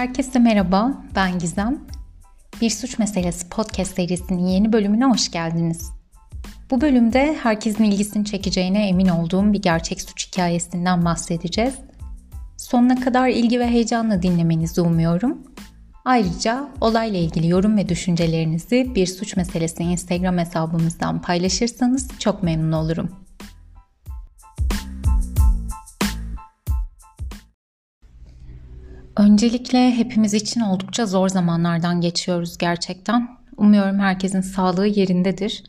Herkese merhaba, ben Gizem. Bir Suç Meselesi podcast serisinin yeni bölümüne hoş geldiniz. Bu bölümde herkesin ilgisini çekeceğine emin olduğum bir gerçek suç hikayesinden bahsedeceğiz. Sonuna kadar ilgi ve heyecanla dinlemenizi umuyorum. Ayrıca olayla ilgili yorum ve düşüncelerinizi Bir Suç Meselesi Instagram hesabımızdan paylaşırsanız çok memnun olurum. Öncelikle hepimiz için oldukça zor zamanlardan geçiyoruz gerçekten. Umuyorum herkesin sağlığı yerindedir.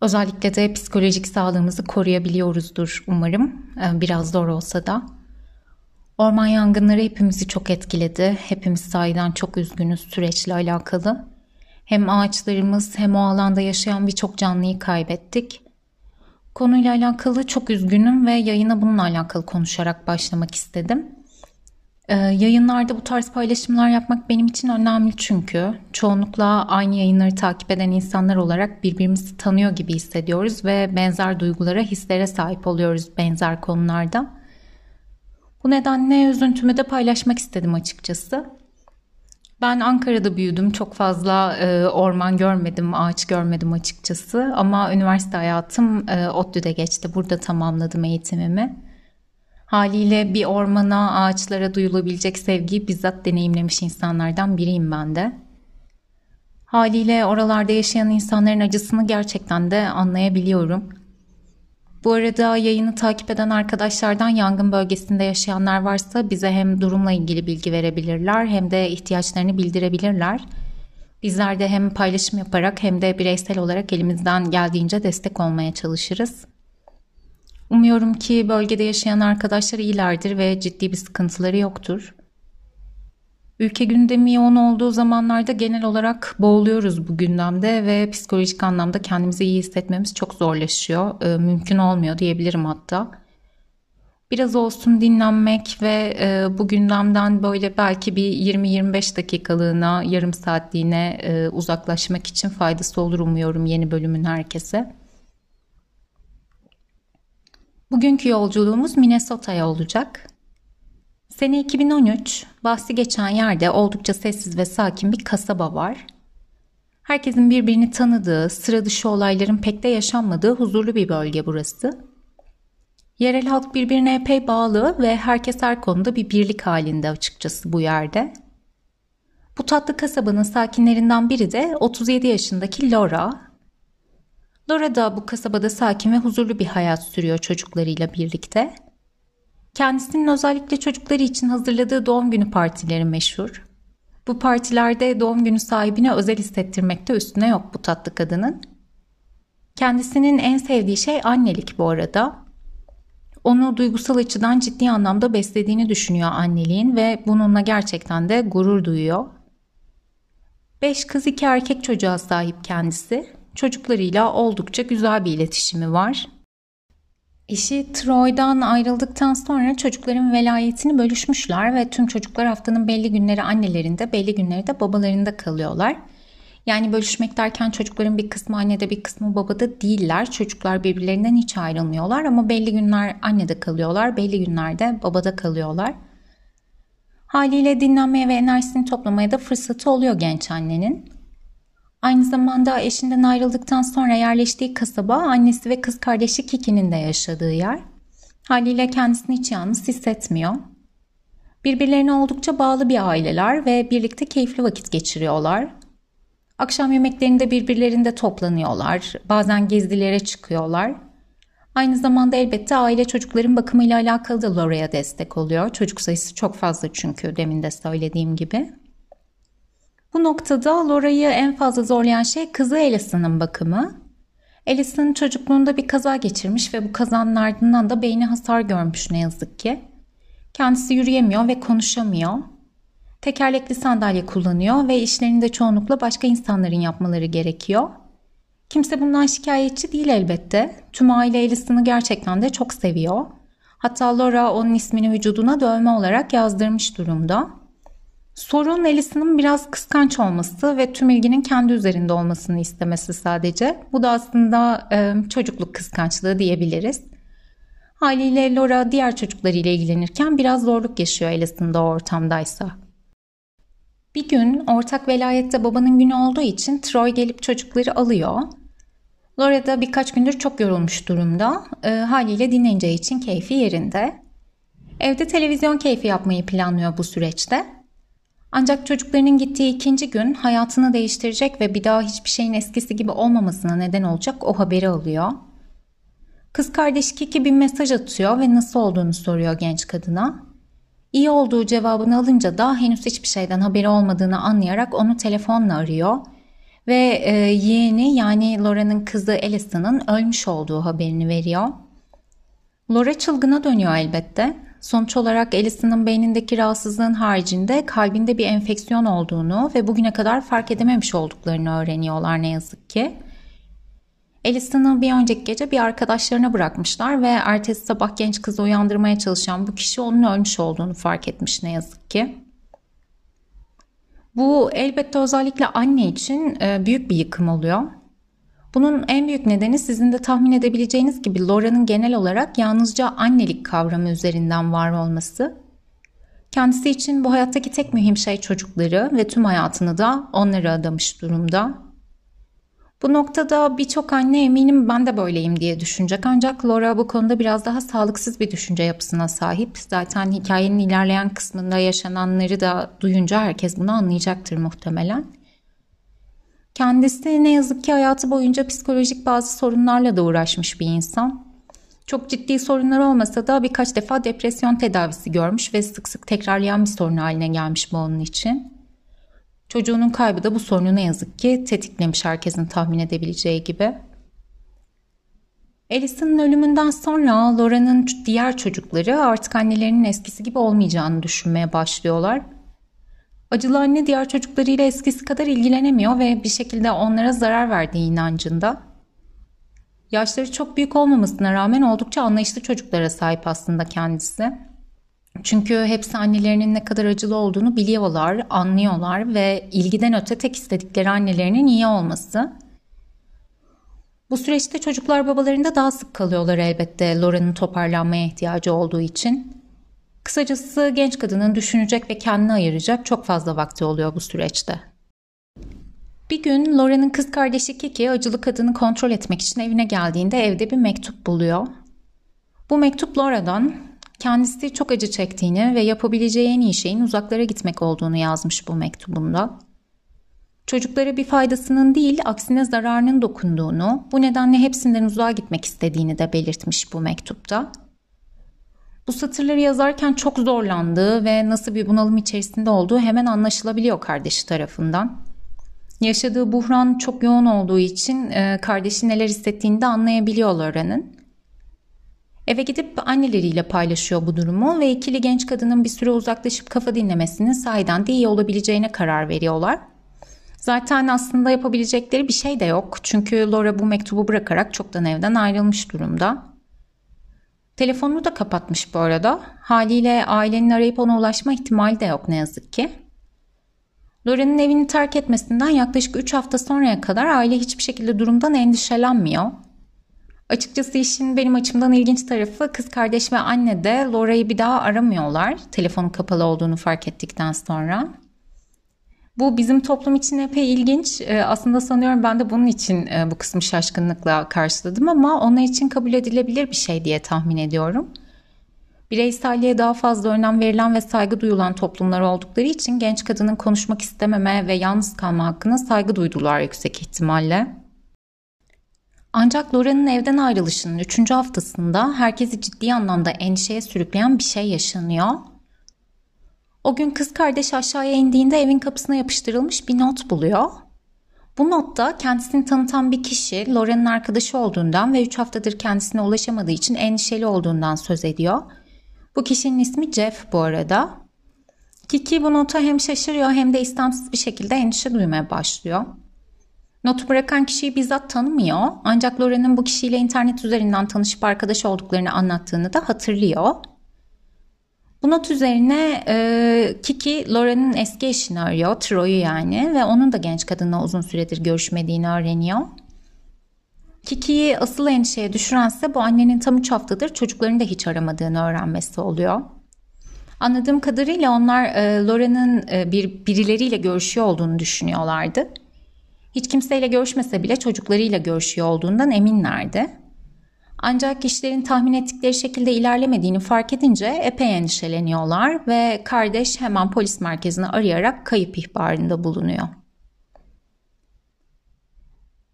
Özellikle de psikolojik sağlığımızı koruyabiliyoruzdur umarım. Ee, biraz zor olsa da. Orman yangınları hepimizi çok etkiledi. Hepimiz sahiden çok üzgünüz süreçle alakalı. Hem ağaçlarımız hem o alanda yaşayan birçok canlıyı kaybettik. Konuyla alakalı çok üzgünüm ve yayına bununla alakalı konuşarak başlamak istedim. Ee, yayınlarda bu tarz paylaşımlar yapmak benim için önemli çünkü çoğunlukla aynı yayınları takip eden insanlar olarak birbirimizi tanıyor gibi hissediyoruz ve benzer duygulara, hislere sahip oluyoruz benzer konularda. Bu nedenle üzüntümü de paylaşmak istedim açıkçası. Ben Ankara'da büyüdüm. Çok fazla e, orman görmedim, ağaç görmedim açıkçası. Ama üniversite hayatım e, ODTÜ'de geçti. Burada tamamladım eğitimimi. Haliyle bir ormana, ağaçlara duyulabilecek sevgiyi bizzat deneyimlemiş insanlardan biriyim ben de. Haliyle oralarda yaşayan insanların acısını gerçekten de anlayabiliyorum. Bu arada yayını takip eden arkadaşlardan yangın bölgesinde yaşayanlar varsa bize hem durumla ilgili bilgi verebilirler hem de ihtiyaçlarını bildirebilirler. Bizler de hem paylaşım yaparak hem de bireysel olarak elimizden geldiğince destek olmaya çalışırız. Umuyorum ki bölgede yaşayan arkadaşlar iyilerdir ve ciddi bir sıkıntıları yoktur. Ülke gündemi yoğun olduğu zamanlarda genel olarak boğuluyoruz bu gündemde ve psikolojik anlamda kendimizi iyi hissetmemiz çok zorlaşıyor. E, mümkün olmuyor diyebilirim hatta. Biraz olsun dinlenmek ve e, bu gündemden böyle belki bir 20-25 dakikalığına, yarım saatliğine e, uzaklaşmak için faydası olur umuyorum yeni bölümün herkese. Bugünkü yolculuğumuz Minnesota'ya olacak. Sene 2013, bahsi geçen yerde oldukça sessiz ve sakin bir kasaba var. Herkesin birbirini tanıdığı, sıra dışı olayların pek de yaşanmadığı huzurlu bir bölge burası. Yerel halk birbirine epey bağlı ve herkes her konuda bir birlik halinde açıkçası bu yerde. Bu tatlı kasabanın sakinlerinden biri de 37 yaşındaki Laura Laura da bu kasabada sakin ve huzurlu bir hayat sürüyor çocuklarıyla birlikte. Kendisinin özellikle çocukları için hazırladığı doğum günü partileri meşhur. Bu partilerde doğum günü sahibine özel hissettirmekte üstüne yok bu tatlı kadının. Kendisinin en sevdiği şey annelik bu arada. Onu duygusal açıdan ciddi anlamda beslediğini düşünüyor anneliğin ve bununla gerçekten de gurur duyuyor. Beş kız iki erkek çocuğa sahip kendisi çocuklarıyla oldukça güzel bir iletişimi var. Eşi Troy'dan ayrıldıktan sonra çocukların velayetini bölüşmüşler ve tüm çocuklar haftanın belli günleri annelerinde, belli günleri de babalarında kalıyorlar. Yani bölüşmek derken çocukların bir kısmı annede bir kısmı babada değiller. Çocuklar birbirlerinden hiç ayrılmıyorlar ama belli günler annede kalıyorlar, belli günlerde babada kalıyorlar. Haliyle dinlenmeye ve enerjisini toplamaya da fırsatı oluyor genç annenin. Aynı zamanda eşinden ayrıldıktan sonra yerleştiği kasaba annesi ve kız kardeşi Kiki'nin de yaşadığı yer. Haliyle kendisini hiç yalnız hissetmiyor. Birbirlerine oldukça bağlı bir aileler ve birlikte keyifli vakit geçiriyorlar. Akşam yemeklerinde birbirlerinde toplanıyorlar. Bazen gezilere çıkıyorlar. Aynı zamanda elbette aile çocukların bakımıyla alakalı da Laura'ya destek oluyor. Çocuk sayısı çok fazla çünkü demin de söylediğim gibi. Bu noktada Laura'yı en fazla zorlayan şey kızı Alison'ın bakımı. Alison çocukluğunda bir kaza geçirmiş ve bu kazanın ardından da beyni hasar görmüş ne yazık ki. Kendisi yürüyemiyor ve konuşamıyor. Tekerlekli sandalye kullanıyor ve işlerini de çoğunlukla başka insanların yapmaları gerekiyor. Kimse bundan şikayetçi değil elbette. Tüm aile Alison'ı gerçekten de çok seviyor. Hatta Laura onun ismini vücuduna dövme olarak yazdırmış durumda. Sorun Alison'ın biraz kıskanç olması ve tüm ilginin kendi üzerinde olmasını istemesi sadece. Bu da aslında e, çocukluk kıskançlığı diyebiliriz. Haliyle Laura diğer çocuklarıyla ilgilenirken biraz zorluk yaşıyor Alison'da o ortamdaysa. Bir gün ortak velayette babanın günü olduğu için Troy gelip çocukları alıyor. Laura da birkaç gündür çok yorulmuş durumda. E, haliyle dinleneceği için keyfi yerinde. Evde televizyon keyfi yapmayı planlıyor bu süreçte. Ancak çocuklarının gittiği ikinci gün hayatını değiştirecek ve bir daha hiçbir şeyin eskisi gibi olmamasına neden olacak o haberi alıyor. Kız kardeş Kiki bir mesaj atıyor ve nasıl olduğunu soruyor genç kadına. İyi olduğu cevabını alınca da henüz hiçbir şeyden haberi olmadığını anlayarak onu telefonla arıyor ve e, yeğeni yani Laura'nın kızı Alison'ın ölmüş olduğu haberini veriyor. Laura çılgına dönüyor elbette. Sonuç olarak Alison'ın beynindeki rahatsızlığın haricinde kalbinde bir enfeksiyon olduğunu ve bugüne kadar fark edememiş olduklarını öğreniyorlar ne yazık ki. Alison'ı bir önceki gece bir arkadaşlarına bırakmışlar ve ertesi sabah genç kızı uyandırmaya çalışan bu kişi onun ölmüş olduğunu fark etmiş ne yazık ki. Bu elbette özellikle anne için e, büyük bir yıkım oluyor. Bunun en büyük nedeni sizin de tahmin edebileceğiniz gibi Laura'nın genel olarak yalnızca annelik kavramı üzerinden var olması. Kendisi için bu hayattaki tek mühim şey çocukları ve tüm hayatını da onlara adamış durumda. Bu noktada birçok anne eminim ben de böyleyim diye düşünecek ancak Laura bu konuda biraz daha sağlıksız bir düşünce yapısına sahip. Zaten hikayenin ilerleyen kısmında yaşananları da duyunca herkes bunu anlayacaktır muhtemelen. Kendisi ne yazık ki hayatı boyunca psikolojik bazı sorunlarla da uğraşmış bir insan. Çok ciddi sorunlar olmasa da birkaç defa depresyon tedavisi görmüş ve sık sık tekrarlayan bir sorun haline gelmiş bu onun için. Çocuğunun kaybı da bu sorunu ne yazık ki tetiklemiş herkesin tahmin edebileceği gibi. Alison'ın ölümünden sonra Laura'nın diğer çocukları artık annelerinin eskisi gibi olmayacağını düşünmeye başlıyorlar. Acılı anne diğer çocuklarıyla eskisi kadar ilgilenemiyor ve bir şekilde onlara zarar verdiği inancında. Yaşları çok büyük olmamasına rağmen oldukça anlayışlı çocuklara sahip aslında kendisi. Çünkü hepsi annelerinin ne kadar acılı olduğunu biliyorlar, anlıyorlar ve ilgiden öte tek istedikleri annelerinin iyi olması. Bu süreçte çocuklar babalarında daha sık kalıyorlar elbette Laura'nın toparlanmaya ihtiyacı olduğu için. Kısacası genç kadının düşünecek ve kendini ayıracak çok fazla vakti oluyor bu süreçte. Bir gün Laura'nın kız kardeşi Kiki acılı kadını kontrol etmek için evine geldiğinde evde bir mektup buluyor. Bu mektup Laura'dan kendisi çok acı çektiğini ve yapabileceği en iyi şeyin uzaklara gitmek olduğunu yazmış bu mektubunda. Çocuklara bir faydasının değil, aksine zararının dokunduğunu, bu nedenle hepsinden uzağa gitmek istediğini de belirtmiş bu mektupta. Bu satırları yazarken çok zorlandığı ve nasıl bir bunalım içerisinde olduğu hemen anlaşılabiliyor kardeşi tarafından. Yaşadığı buhran çok yoğun olduğu için e, kardeşi neler hissettiğini de anlayabiliyor Laura'nın. Eve gidip anneleriyle paylaşıyor bu durumu ve ikili genç kadının bir süre uzaklaşıp kafa dinlemesinin sahiden de iyi olabileceğine karar veriyorlar. Zaten aslında yapabilecekleri bir şey de yok. Çünkü Laura bu mektubu bırakarak çoktan evden ayrılmış durumda. Telefonunu da kapatmış bu arada. Haliyle ailenin arayıp ona ulaşma ihtimali de yok ne yazık ki. Laura'nın evini terk etmesinden yaklaşık 3 hafta sonraya kadar aile hiçbir şekilde durumdan endişelenmiyor. Açıkçası işin benim açımdan ilginç tarafı kız kardeş ve anne de Laura'yı bir daha aramıyorlar. Telefonun kapalı olduğunu fark ettikten sonra. Bu bizim toplum için epey ilginç. Ee, aslında sanıyorum ben de bunun için e, bu kısmı şaşkınlıkla karşıladım ama onlar için kabul edilebilir bir şey diye tahmin ediyorum. Bireyselliğe daha fazla önem verilen ve saygı duyulan toplumlar oldukları için genç kadının konuşmak istememe ve yalnız kalma hakkına saygı duydular yüksek ihtimalle. Ancak Laura'nın evden ayrılışının 3. haftasında herkesi ciddi anlamda endişeye sürükleyen bir şey yaşanıyor. O gün kız kardeş aşağıya indiğinde evin kapısına yapıştırılmış bir not buluyor. Bu notta kendisini tanıtan bir kişi Laura'nın arkadaşı olduğundan ve 3 haftadır kendisine ulaşamadığı için endişeli olduğundan söz ediyor. Bu kişinin ismi Jeff bu arada. Kiki bu nota hem şaşırıyor hem de istemsiz bir şekilde endişe duymaya başlıyor. Notu bırakan kişiyi bizzat tanımıyor ancak Laura'nın bu kişiyle internet üzerinden tanışıp arkadaş olduklarını anlattığını da hatırlıyor. Bu not üzerine e, Kiki Laura'nın eski eşini arıyor, Troy'u yani ve onun da genç kadınla uzun süredir görüşmediğini öğreniyor. Kiki'yi asıl endişeye düşürense bu annenin tam 3 haftadır çocuklarını da hiç aramadığını öğrenmesi oluyor. Anladığım kadarıyla onlar e, Laura'nın e, bir birileriyle görüşüyor olduğunu düşünüyorlardı. Hiç kimseyle görüşmese bile çocuklarıyla görüşüyor olduğundan eminlerdi. Ancak işlerin tahmin ettikleri şekilde ilerlemediğini fark edince epey endişeleniyorlar ve kardeş hemen polis merkezini arayarak kayıp ihbarında bulunuyor.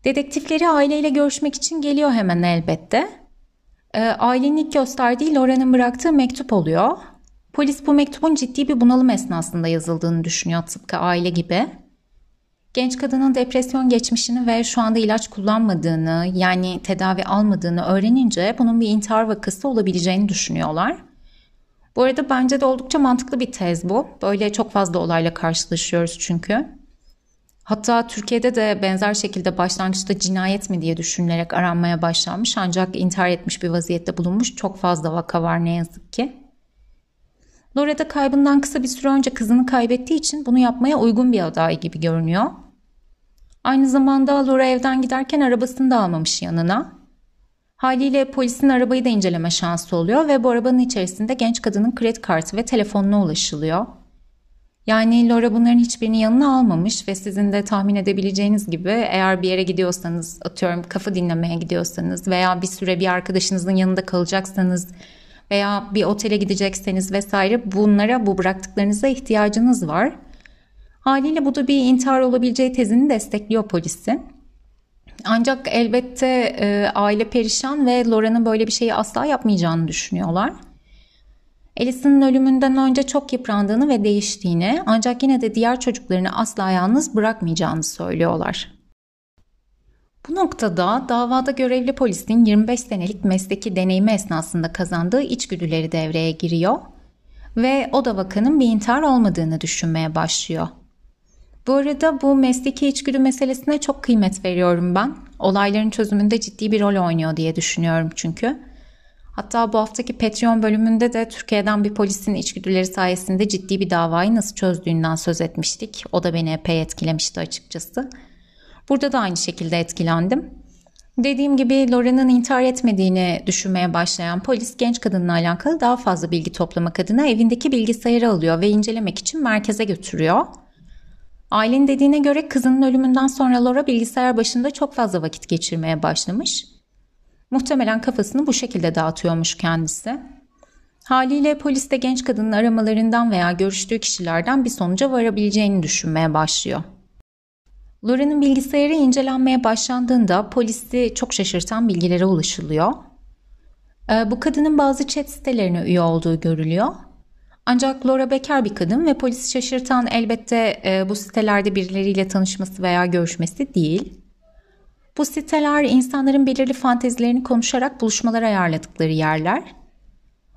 Dedektifleri aileyle görüşmek için geliyor hemen elbette. E, ailenin ilk gösterdiği Laura'nın bıraktığı mektup oluyor. Polis bu mektubun ciddi bir bunalım esnasında yazıldığını düşünüyor tıpkı aile gibi. Genç kadının depresyon geçmişini ve şu anda ilaç kullanmadığını yani tedavi almadığını öğrenince bunun bir intihar vakası olabileceğini düşünüyorlar. Bu arada bence de oldukça mantıklı bir tez bu. Böyle çok fazla olayla karşılaşıyoruz çünkü. Hatta Türkiye'de de benzer şekilde başlangıçta cinayet mi diye düşünülerek aranmaya başlanmış ancak intihar etmiş bir vaziyette bulunmuş çok fazla vaka var ne yazık ki. Laura da kaybından kısa bir süre önce kızını kaybettiği için bunu yapmaya uygun bir aday gibi görünüyor. Aynı zamanda Laura evden giderken arabasını da almamış yanına. Haliyle polisin arabayı da inceleme şansı oluyor ve bu arabanın içerisinde genç kadının kredi kartı ve telefonuna ulaşılıyor. Yani Laura bunların hiçbirini yanına almamış ve sizin de tahmin edebileceğiniz gibi eğer bir yere gidiyorsanız atıyorum kafa dinlemeye gidiyorsanız veya bir süre bir arkadaşınızın yanında kalacaksanız veya bir otele gidecekseniz vesaire bunlara bu bıraktıklarınıza ihtiyacınız var. Haliyle bu da bir intihar olabileceği tezini destekliyor polisi. Ancak elbette e, aile perişan ve Laura'nın böyle bir şeyi asla yapmayacağını düşünüyorlar. Alison'ın ölümünden önce çok yıprandığını ve değiştiğini ancak yine de diğer çocuklarını asla yalnız bırakmayacağını söylüyorlar. Bu noktada davada görevli polisin 25 senelik mesleki deneyimi esnasında kazandığı içgüdüleri devreye giriyor ve o da vakanın bir intihar olmadığını düşünmeye başlıyor. Bu arada bu mesleki içgüdü meselesine çok kıymet veriyorum ben. Olayların çözümünde ciddi bir rol oynuyor diye düşünüyorum çünkü. Hatta bu haftaki Patreon bölümünde de Türkiye'den bir polisin içgüdüleri sayesinde ciddi bir davayı nasıl çözdüğünden söz etmiştik. O da beni epey etkilemişti açıkçası. Burada da aynı şekilde etkilendim. Dediğim gibi Laura'nın intihar etmediğini düşünmeye başlayan polis genç kadınla alakalı daha fazla bilgi toplamak adına evindeki bilgisayarı alıyor ve incelemek için merkeze götürüyor. Ailenin dediğine göre kızının ölümünden sonra Laura bilgisayar başında çok fazla vakit geçirmeye başlamış. Muhtemelen kafasını bu şekilde dağıtıyormuş kendisi. Haliyle polis de genç kadının aramalarından veya görüştüğü kişilerden bir sonuca varabileceğini düşünmeye başlıyor. Laura'nın bilgisayarı incelenmeye başlandığında polisi çok şaşırtan bilgilere ulaşılıyor. Ee, bu kadının bazı chat sitelerine üye olduğu görülüyor. Ancak Laura bekar bir kadın ve polisi şaşırtan elbette e, bu sitelerde birileriyle tanışması veya görüşmesi değil. Bu siteler insanların belirli fantezilerini konuşarak buluşmalar ayarladıkları yerler.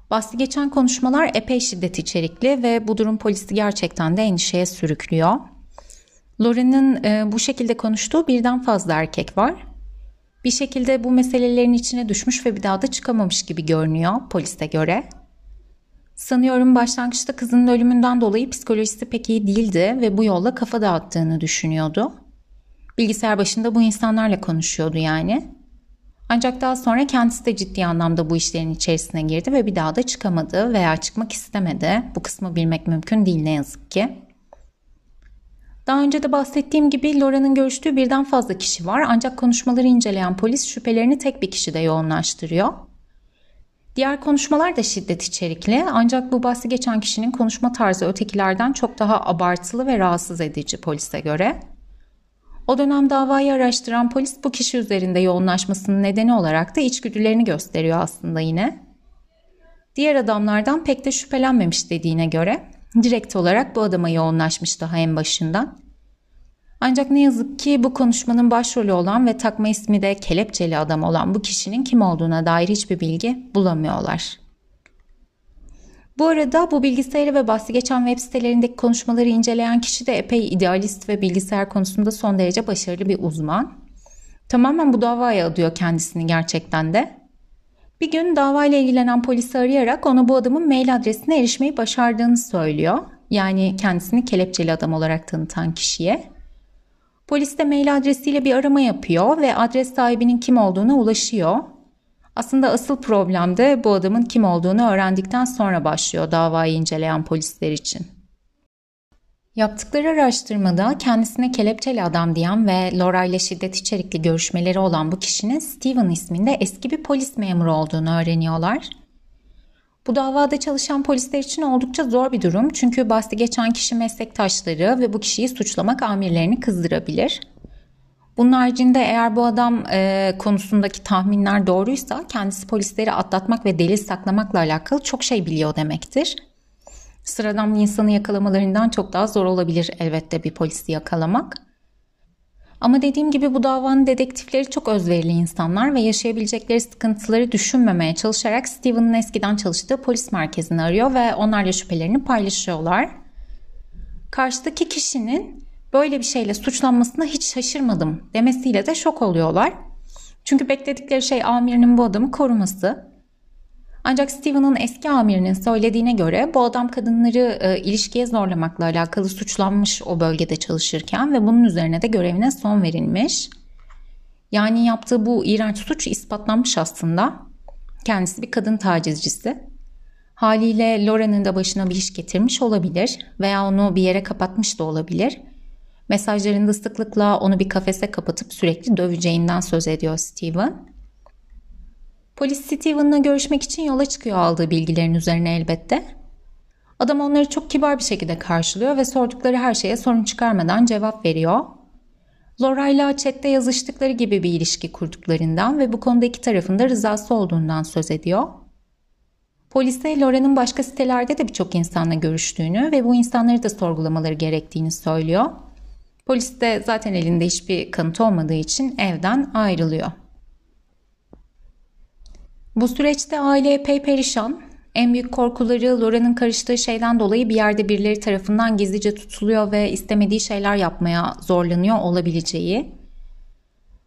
Bahsi geçen konuşmalar epey şiddet içerikli ve bu durum polisi gerçekten de endişeye sürüklüyor. Laura'nın e, bu şekilde konuştuğu birden fazla erkek var. Bir şekilde bu meselelerin içine düşmüş ve bir daha da çıkamamış gibi görünüyor polise göre. Sanıyorum başlangıçta kızının ölümünden dolayı psikolojisi pek iyi değildi ve bu yolla kafa dağıttığını düşünüyordu. Bilgisayar başında bu insanlarla konuşuyordu yani. Ancak daha sonra kendisi de ciddi anlamda bu işlerin içerisine girdi ve bir daha da çıkamadı veya çıkmak istemedi. Bu kısmı bilmek mümkün değil ne yazık ki. Daha önce de bahsettiğim gibi Laura'nın görüştüğü birden fazla kişi var ancak konuşmaları inceleyen polis şüphelerini tek bir kişide yoğunlaştırıyor. Diğer konuşmalar da şiddet içerikli ancak bu bahsi geçen kişinin konuşma tarzı ötekilerden çok daha abartılı ve rahatsız edici polise göre. O dönem davayı araştıran polis bu kişi üzerinde yoğunlaşmasının nedeni olarak da içgüdülerini gösteriyor aslında yine. Diğer adamlardan pek de şüphelenmemiş dediğine göre direkt olarak bu adama yoğunlaşmış daha en başından. Ancak ne yazık ki bu konuşmanın başrolü olan ve takma ismi de kelepçeli adam olan bu kişinin kim olduğuna dair hiçbir bilgi bulamıyorlar. Bu arada bu bilgisayarı ve bahsi geçen web sitelerindeki konuşmaları inceleyen kişi de epey idealist ve bilgisayar konusunda son derece başarılı bir uzman. Tamamen bu davaya adıyor kendisini gerçekten de. Bir gün davayla ilgilenen polisi arayarak ona bu adamın mail adresine erişmeyi başardığını söylüyor. Yani kendisini kelepçeli adam olarak tanıtan kişiye. Polis de mail adresiyle bir arama yapıyor ve adres sahibinin kim olduğuna ulaşıyor. Aslında asıl problem de bu adamın kim olduğunu öğrendikten sonra başlıyor davayı inceleyen polisler için. Yaptıkları araştırmada kendisine kelepçeli adam diyen ve Laura ile şiddet içerikli görüşmeleri olan bu kişinin Steven isminde eski bir polis memuru olduğunu öğreniyorlar. Bu davada çalışan polisler için oldukça zor bir durum çünkü bahsi geçen kişi meslektaşları ve bu kişiyi suçlamak amirlerini kızdırabilir. Bunun haricinde eğer bu adam e, konusundaki tahminler doğruysa kendisi polisleri atlatmak ve delil saklamakla alakalı çok şey biliyor demektir. Sıradan bir insanı yakalamalarından çok daha zor olabilir elbette bir polisi yakalamak. Ama dediğim gibi bu davanın dedektifleri çok özverili insanlar ve yaşayabilecekleri sıkıntıları düşünmemeye çalışarak Steven'ın eskiden çalıştığı polis merkezini arıyor ve onlarla şüphelerini paylaşıyorlar. Karşıdaki kişinin böyle bir şeyle suçlanmasına hiç şaşırmadım demesiyle de şok oluyorlar. Çünkü bekledikleri şey amirinin bu adamı koruması. Ancak Steven'ın eski amirinin söylediğine göre bu adam kadınları e, ilişkiye zorlamakla alakalı suçlanmış o bölgede çalışırken ve bunun üzerine de görevine son verilmiş. Yani yaptığı bu iğrenç suç ispatlanmış aslında. Kendisi bir kadın tacizcisi. Haliyle Lauren'ın da başına bir iş getirmiş olabilir veya onu bir yere kapatmış da olabilir. Mesajlarında sıklıkla onu bir kafese kapatıp sürekli döveceğinden söz ediyor Steven. Polis Steven'la görüşmek için yola çıkıyor aldığı bilgilerin üzerine elbette. Adam onları çok kibar bir şekilde karşılıyor ve sordukları her şeye sorun çıkarmadan cevap veriyor. Laura ile chatte yazıştıkları gibi bir ilişki kurduklarından ve bu konuda iki tarafın da rızası olduğundan söz ediyor. Polise Laura'nın başka sitelerde de birçok insanla görüştüğünü ve bu insanları da sorgulamaları gerektiğini söylüyor. Polis de zaten elinde hiçbir kanıt olmadığı için evden ayrılıyor. Bu süreçte aile epey perişan. En büyük korkuları Laura'nın karıştığı şeyden dolayı bir yerde birileri tarafından gizlice tutuluyor ve istemediği şeyler yapmaya zorlanıyor olabileceği.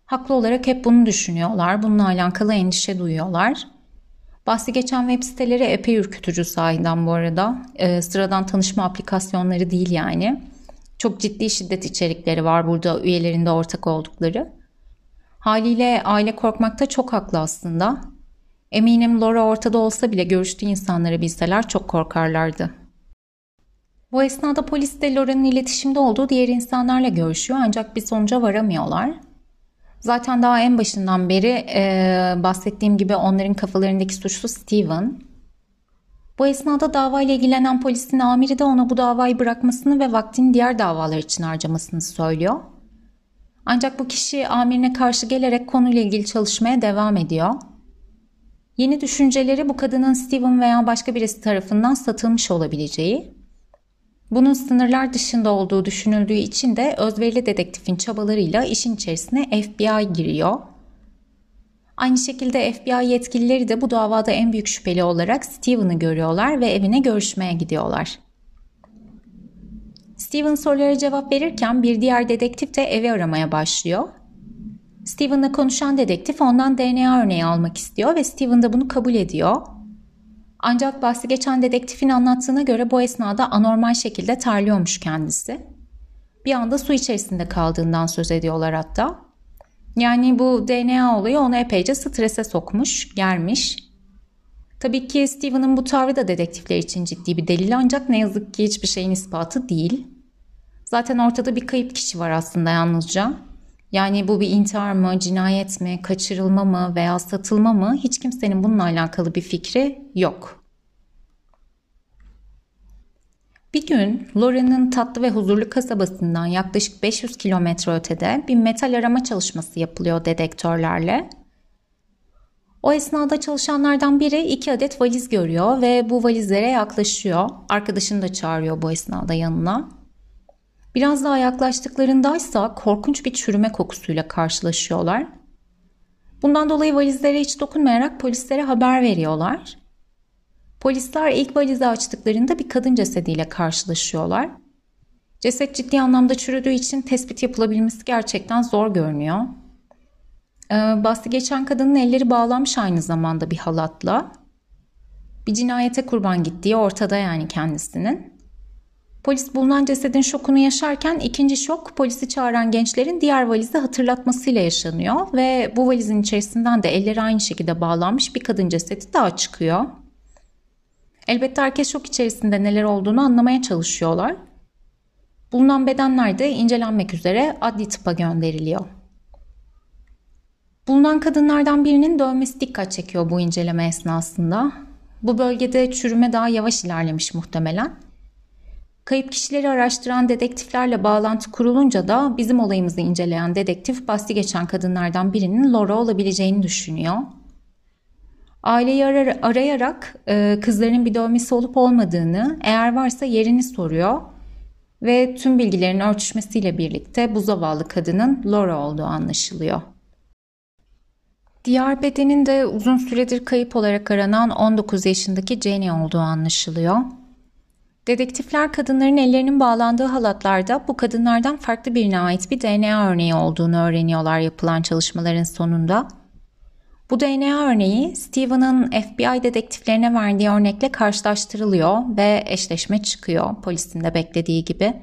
Haklı olarak hep bunu düşünüyorlar. Bununla alakalı endişe duyuyorlar. Bahsi geçen web siteleri epey ürkütücü sahiden bu arada. Ee, sıradan tanışma aplikasyonları değil yani. Çok ciddi şiddet içerikleri var burada üyelerinde ortak oldukları. Haliyle aile korkmakta çok haklı aslında. Eminim Laura ortada olsa bile görüştüğü insanları bilseler çok korkarlardı. Bu esnada polis de Laura'nın iletişimde olduğu diğer insanlarla görüşüyor ancak bir sonuca varamıyorlar. Zaten daha en başından beri e, bahsettiğim gibi onların kafalarındaki suçlu Steven. Bu esnada davayla ilgilenen polisin amiri de ona bu davayı bırakmasını ve vaktini diğer davalar için harcamasını söylüyor. Ancak bu kişi amirine karşı gelerek konuyla ilgili çalışmaya devam ediyor. Yeni düşünceleri bu kadının Steven veya başka birisi tarafından satılmış olabileceği, bunun sınırlar dışında olduğu düşünüldüğü için de özverili dedektifin çabalarıyla işin içerisine FBI giriyor. Aynı şekilde FBI yetkilileri de bu davada en büyük şüpheli olarak Steven'ı görüyorlar ve evine görüşmeye gidiyorlar. Steven sorulara cevap verirken bir diğer dedektif de evi aramaya başlıyor Steven'la konuşan dedektif ondan DNA örneği almak istiyor ve Steven de bunu kabul ediyor. Ancak bahsi geçen dedektifin anlattığına göre bu esnada anormal şekilde terliyormuş kendisi. Bir anda su içerisinde kaldığından söz ediyorlar hatta. Yani bu DNA olayı onu epeyce strese sokmuş, germiş. Tabii ki Steven'ın bu tavrı da dedektifler için ciddi bir delil ancak ne yazık ki hiçbir şeyin ispatı değil. Zaten ortada bir kayıp kişi var aslında yalnızca. Yani bu bir intihar mı, cinayet mi, kaçırılma mı veya satılma mı hiç kimsenin bununla alakalı bir fikri yok. Bir gün Loren'ın tatlı ve huzurlu kasabasından yaklaşık 500 kilometre ötede bir metal arama çalışması yapılıyor dedektörlerle. O esnada çalışanlardan biri iki adet valiz görüyor ve bu valizlere yaklaşıyor. Arkadaşını da çağırıyor bu esnada yanına. Biraz daha yaklaştıklarındaysa korkunç bir çürüme kokusuyla karşılaşıyorlar. Bundan dolayı valizlere hiç dokunmayarak polislere haber veriyorlar. Polisler ilk valizi açtıklarında bir kadın cesediyle karşılaşıyorlar. Ceset ciddi anlamda çürüdüğü için tespit yapılabilmesi gerçekten zor görünüyor. Ee, bahsi geçen kadının elleri bağlanmış aynı zamanda bir halatla. Bir cinayete kurban gittiği ortada yani kendisinin. Polis bulunan cesedin şokunu yaşarken ikinci şok polisi çağıran gençlerin diğer valizi hatırlatmasıyla yaşanıyor ve bu valizin içerisinden de elleri aynı şekilde bağlanmış bir kadın cesedi daha çıkıyor. Elbette herkes şok içerisinde neler olduğunu anlamaya çalışıyorlar. Bulunan bedenler de incelenmek üzere adli tıpa gönderiliyor. Bulunan kadınlardan birinin dövmesi dikkat çekiyor bu inceleme esnasında. Bu bölgede çürüme daha yavaş ilerlemiş muhtemelen. Kayıp kişileri araştıran dedektiflerle bağlantı kurulunca da bizim olayımızı inceleyen dedektif bahsi geçen kadınlardan birinin Laura olabileceğini düşünüyor. Aileyi arar, arayarak e, kızlarının bir dövmesi olup olmadığını, eğer varsa yerini soruyor ve tüm bilgilerin örtüşmesiyle birlikte bu zavallı kadının Laura olduğu anlaşılıyor. Diğer bedenin de uzun süredir kayıp olarak aranan 19 yaşındaki Jenny olduğu anlaşılıyor. Dedektifler kadınların ellerinin bağlandığı halatlarda bu kadınlardan farklı birine ait bir DNA örneği olduğunu öğreniyorlar yapılan çalışmaların sonunda. Bu DNA örneği Steven'ın FBI dedektiflerine verdiği örnekle karşılaştırılıyor ve eşleşme çıkıyor polisin de beklediği gibi.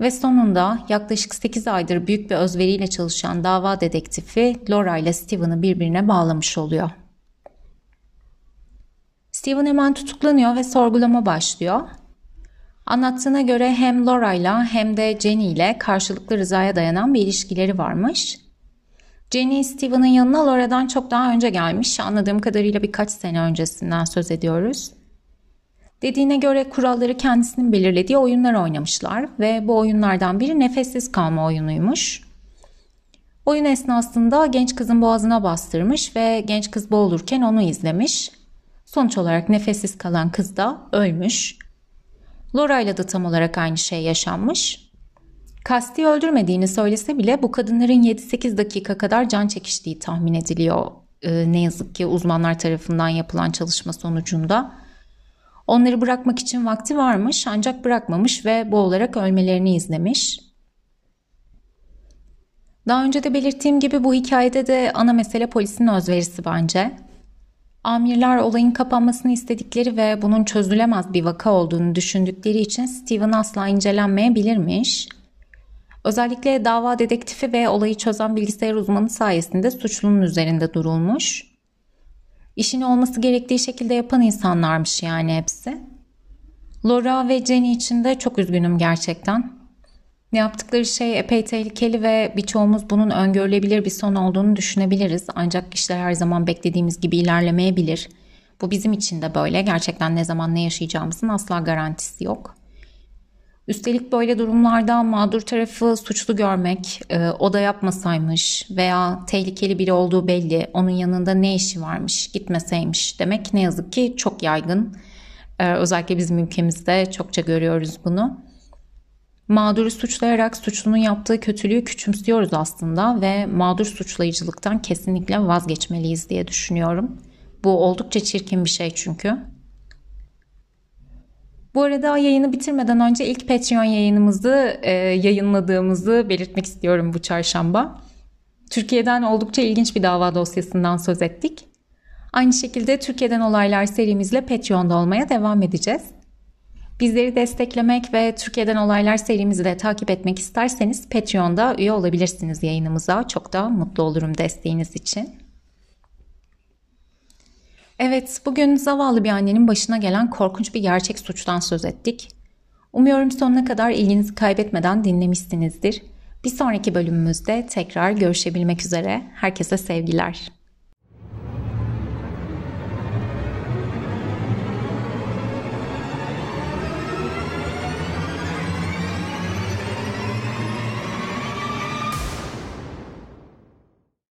Ve sonunda yaklaşık 8 aydır büyük bir özveriyle çalışan dava dedektifi Laura ile Steven'ı birbirine bağlamış oluyor. Steven hemen tutuklanıyor ve sorgulama başlıyor. Anlattığına göre hem Laura ile hem de Jenny ile karşılıklı rızaya dayanan bir ilişkileri varmış. Jenny Steven'ın yanına Laura'dan çok daha önce gelmiş. Anladığım kadarıyla birkaç sene öncesinden söz ediyoruz. Dediğine göre kuralları kendisinin belirlediği oyunlar oynamışlar ve bu oyunlardan biri nefessiz kalma oyunuymuş. Oyun esnasında genç kızın boğazına bastırmış ve genç kız boğulurken onu izlemiş. Sonuç olarak nefessiz kalan kız da ölmüş. Laura ile de tam olarak aynı şey yaşanmış. Kasti öldürmediğini söylese bile bu kadınların 7-8 dakika kadar can çekiştiği tahmin ediliyor. Ee, ne yazık ki uzmanlar tarafından yapılan çalışma sonucunda. Onları bırakmak için vakti varmış ancak bırakmamış ve boğularak ölmelerini izlemiş. Daha önce de belirttiğim gibi bu hikayede de ana mesele polisin özverisi bence. Amirler olayın kapanmasını istedikleri ve bunun çözülemez bir vaka olduğunu düşündükleri için Steven asla incelenmeyebilirmiş. Özellikle dava dedektifi ve olayı çözen bilgisayar uzmanı sayesinde suçlunun üzerinde durulmuş. İşini olması gerektiği şekilde yapan insanlarmış yani hepsi. Laura ve Jenny için de çok üzgünüm gerçekten. Yaptıkları şey epey tehlikeli ve birçoğumuz bunun öngörülebilir bir son olduğunu düşünebiliriz. Ancak işler her zaman beklediğimiz gibi ilerlemeyebilir. Bu bizim için de böyle. Gerçekten ne zaman ne yaşayacağımızın asla garantisi yok. Üstelik böyle durumlarda mağdur tarafı suçlu görmek, e, o da yapmasaymış veya tehlikeli biri olduğu belli, onun yanında ne işi varmış, gitmeseymiş demek ne yazık ki çok yaygın. E, özellikle bizim ülkemizde çokça görüyoruz bunu. Mağduru suçlayarak suçlunun yaptığı kötülüğü küçümsüyoruz aslında ve mağdur suçlayıcılıktan kesinlikle vazgeçmeliyiz diye düşünüyorum. Bu oldukça çirkin bir şey çünkü. Bu arada yayını bitirmeden önce ilk Patreon yayınımızı e, yayınladığımızı belirtmek istiyorum bu çarşamba. Türkiye'den oldukça ilginç bir dava dosyasından söz ettik. Aynı şekilde Türkiye'den olaylar serimizle Patreon'da olmaya devam edeceğiz. Bizleri desteklemek ve Türkiye'den olaylar serimizi de takip etmek isterseniz Patreon'da üye olabilirsiniz yayınımıza. Çok da mutlu olurum desteğiniz için. Evet, bugün zavallı bir annenin başına gelen korkunç bir gerçek suçtan söz ettik. Umuyorum sonuna kadar ilginizi kaybetmeden dinlemişsinizdir. Bir sonraki bölümümüzde tekrar görüşebilmek üzere. Herkese sevgiler.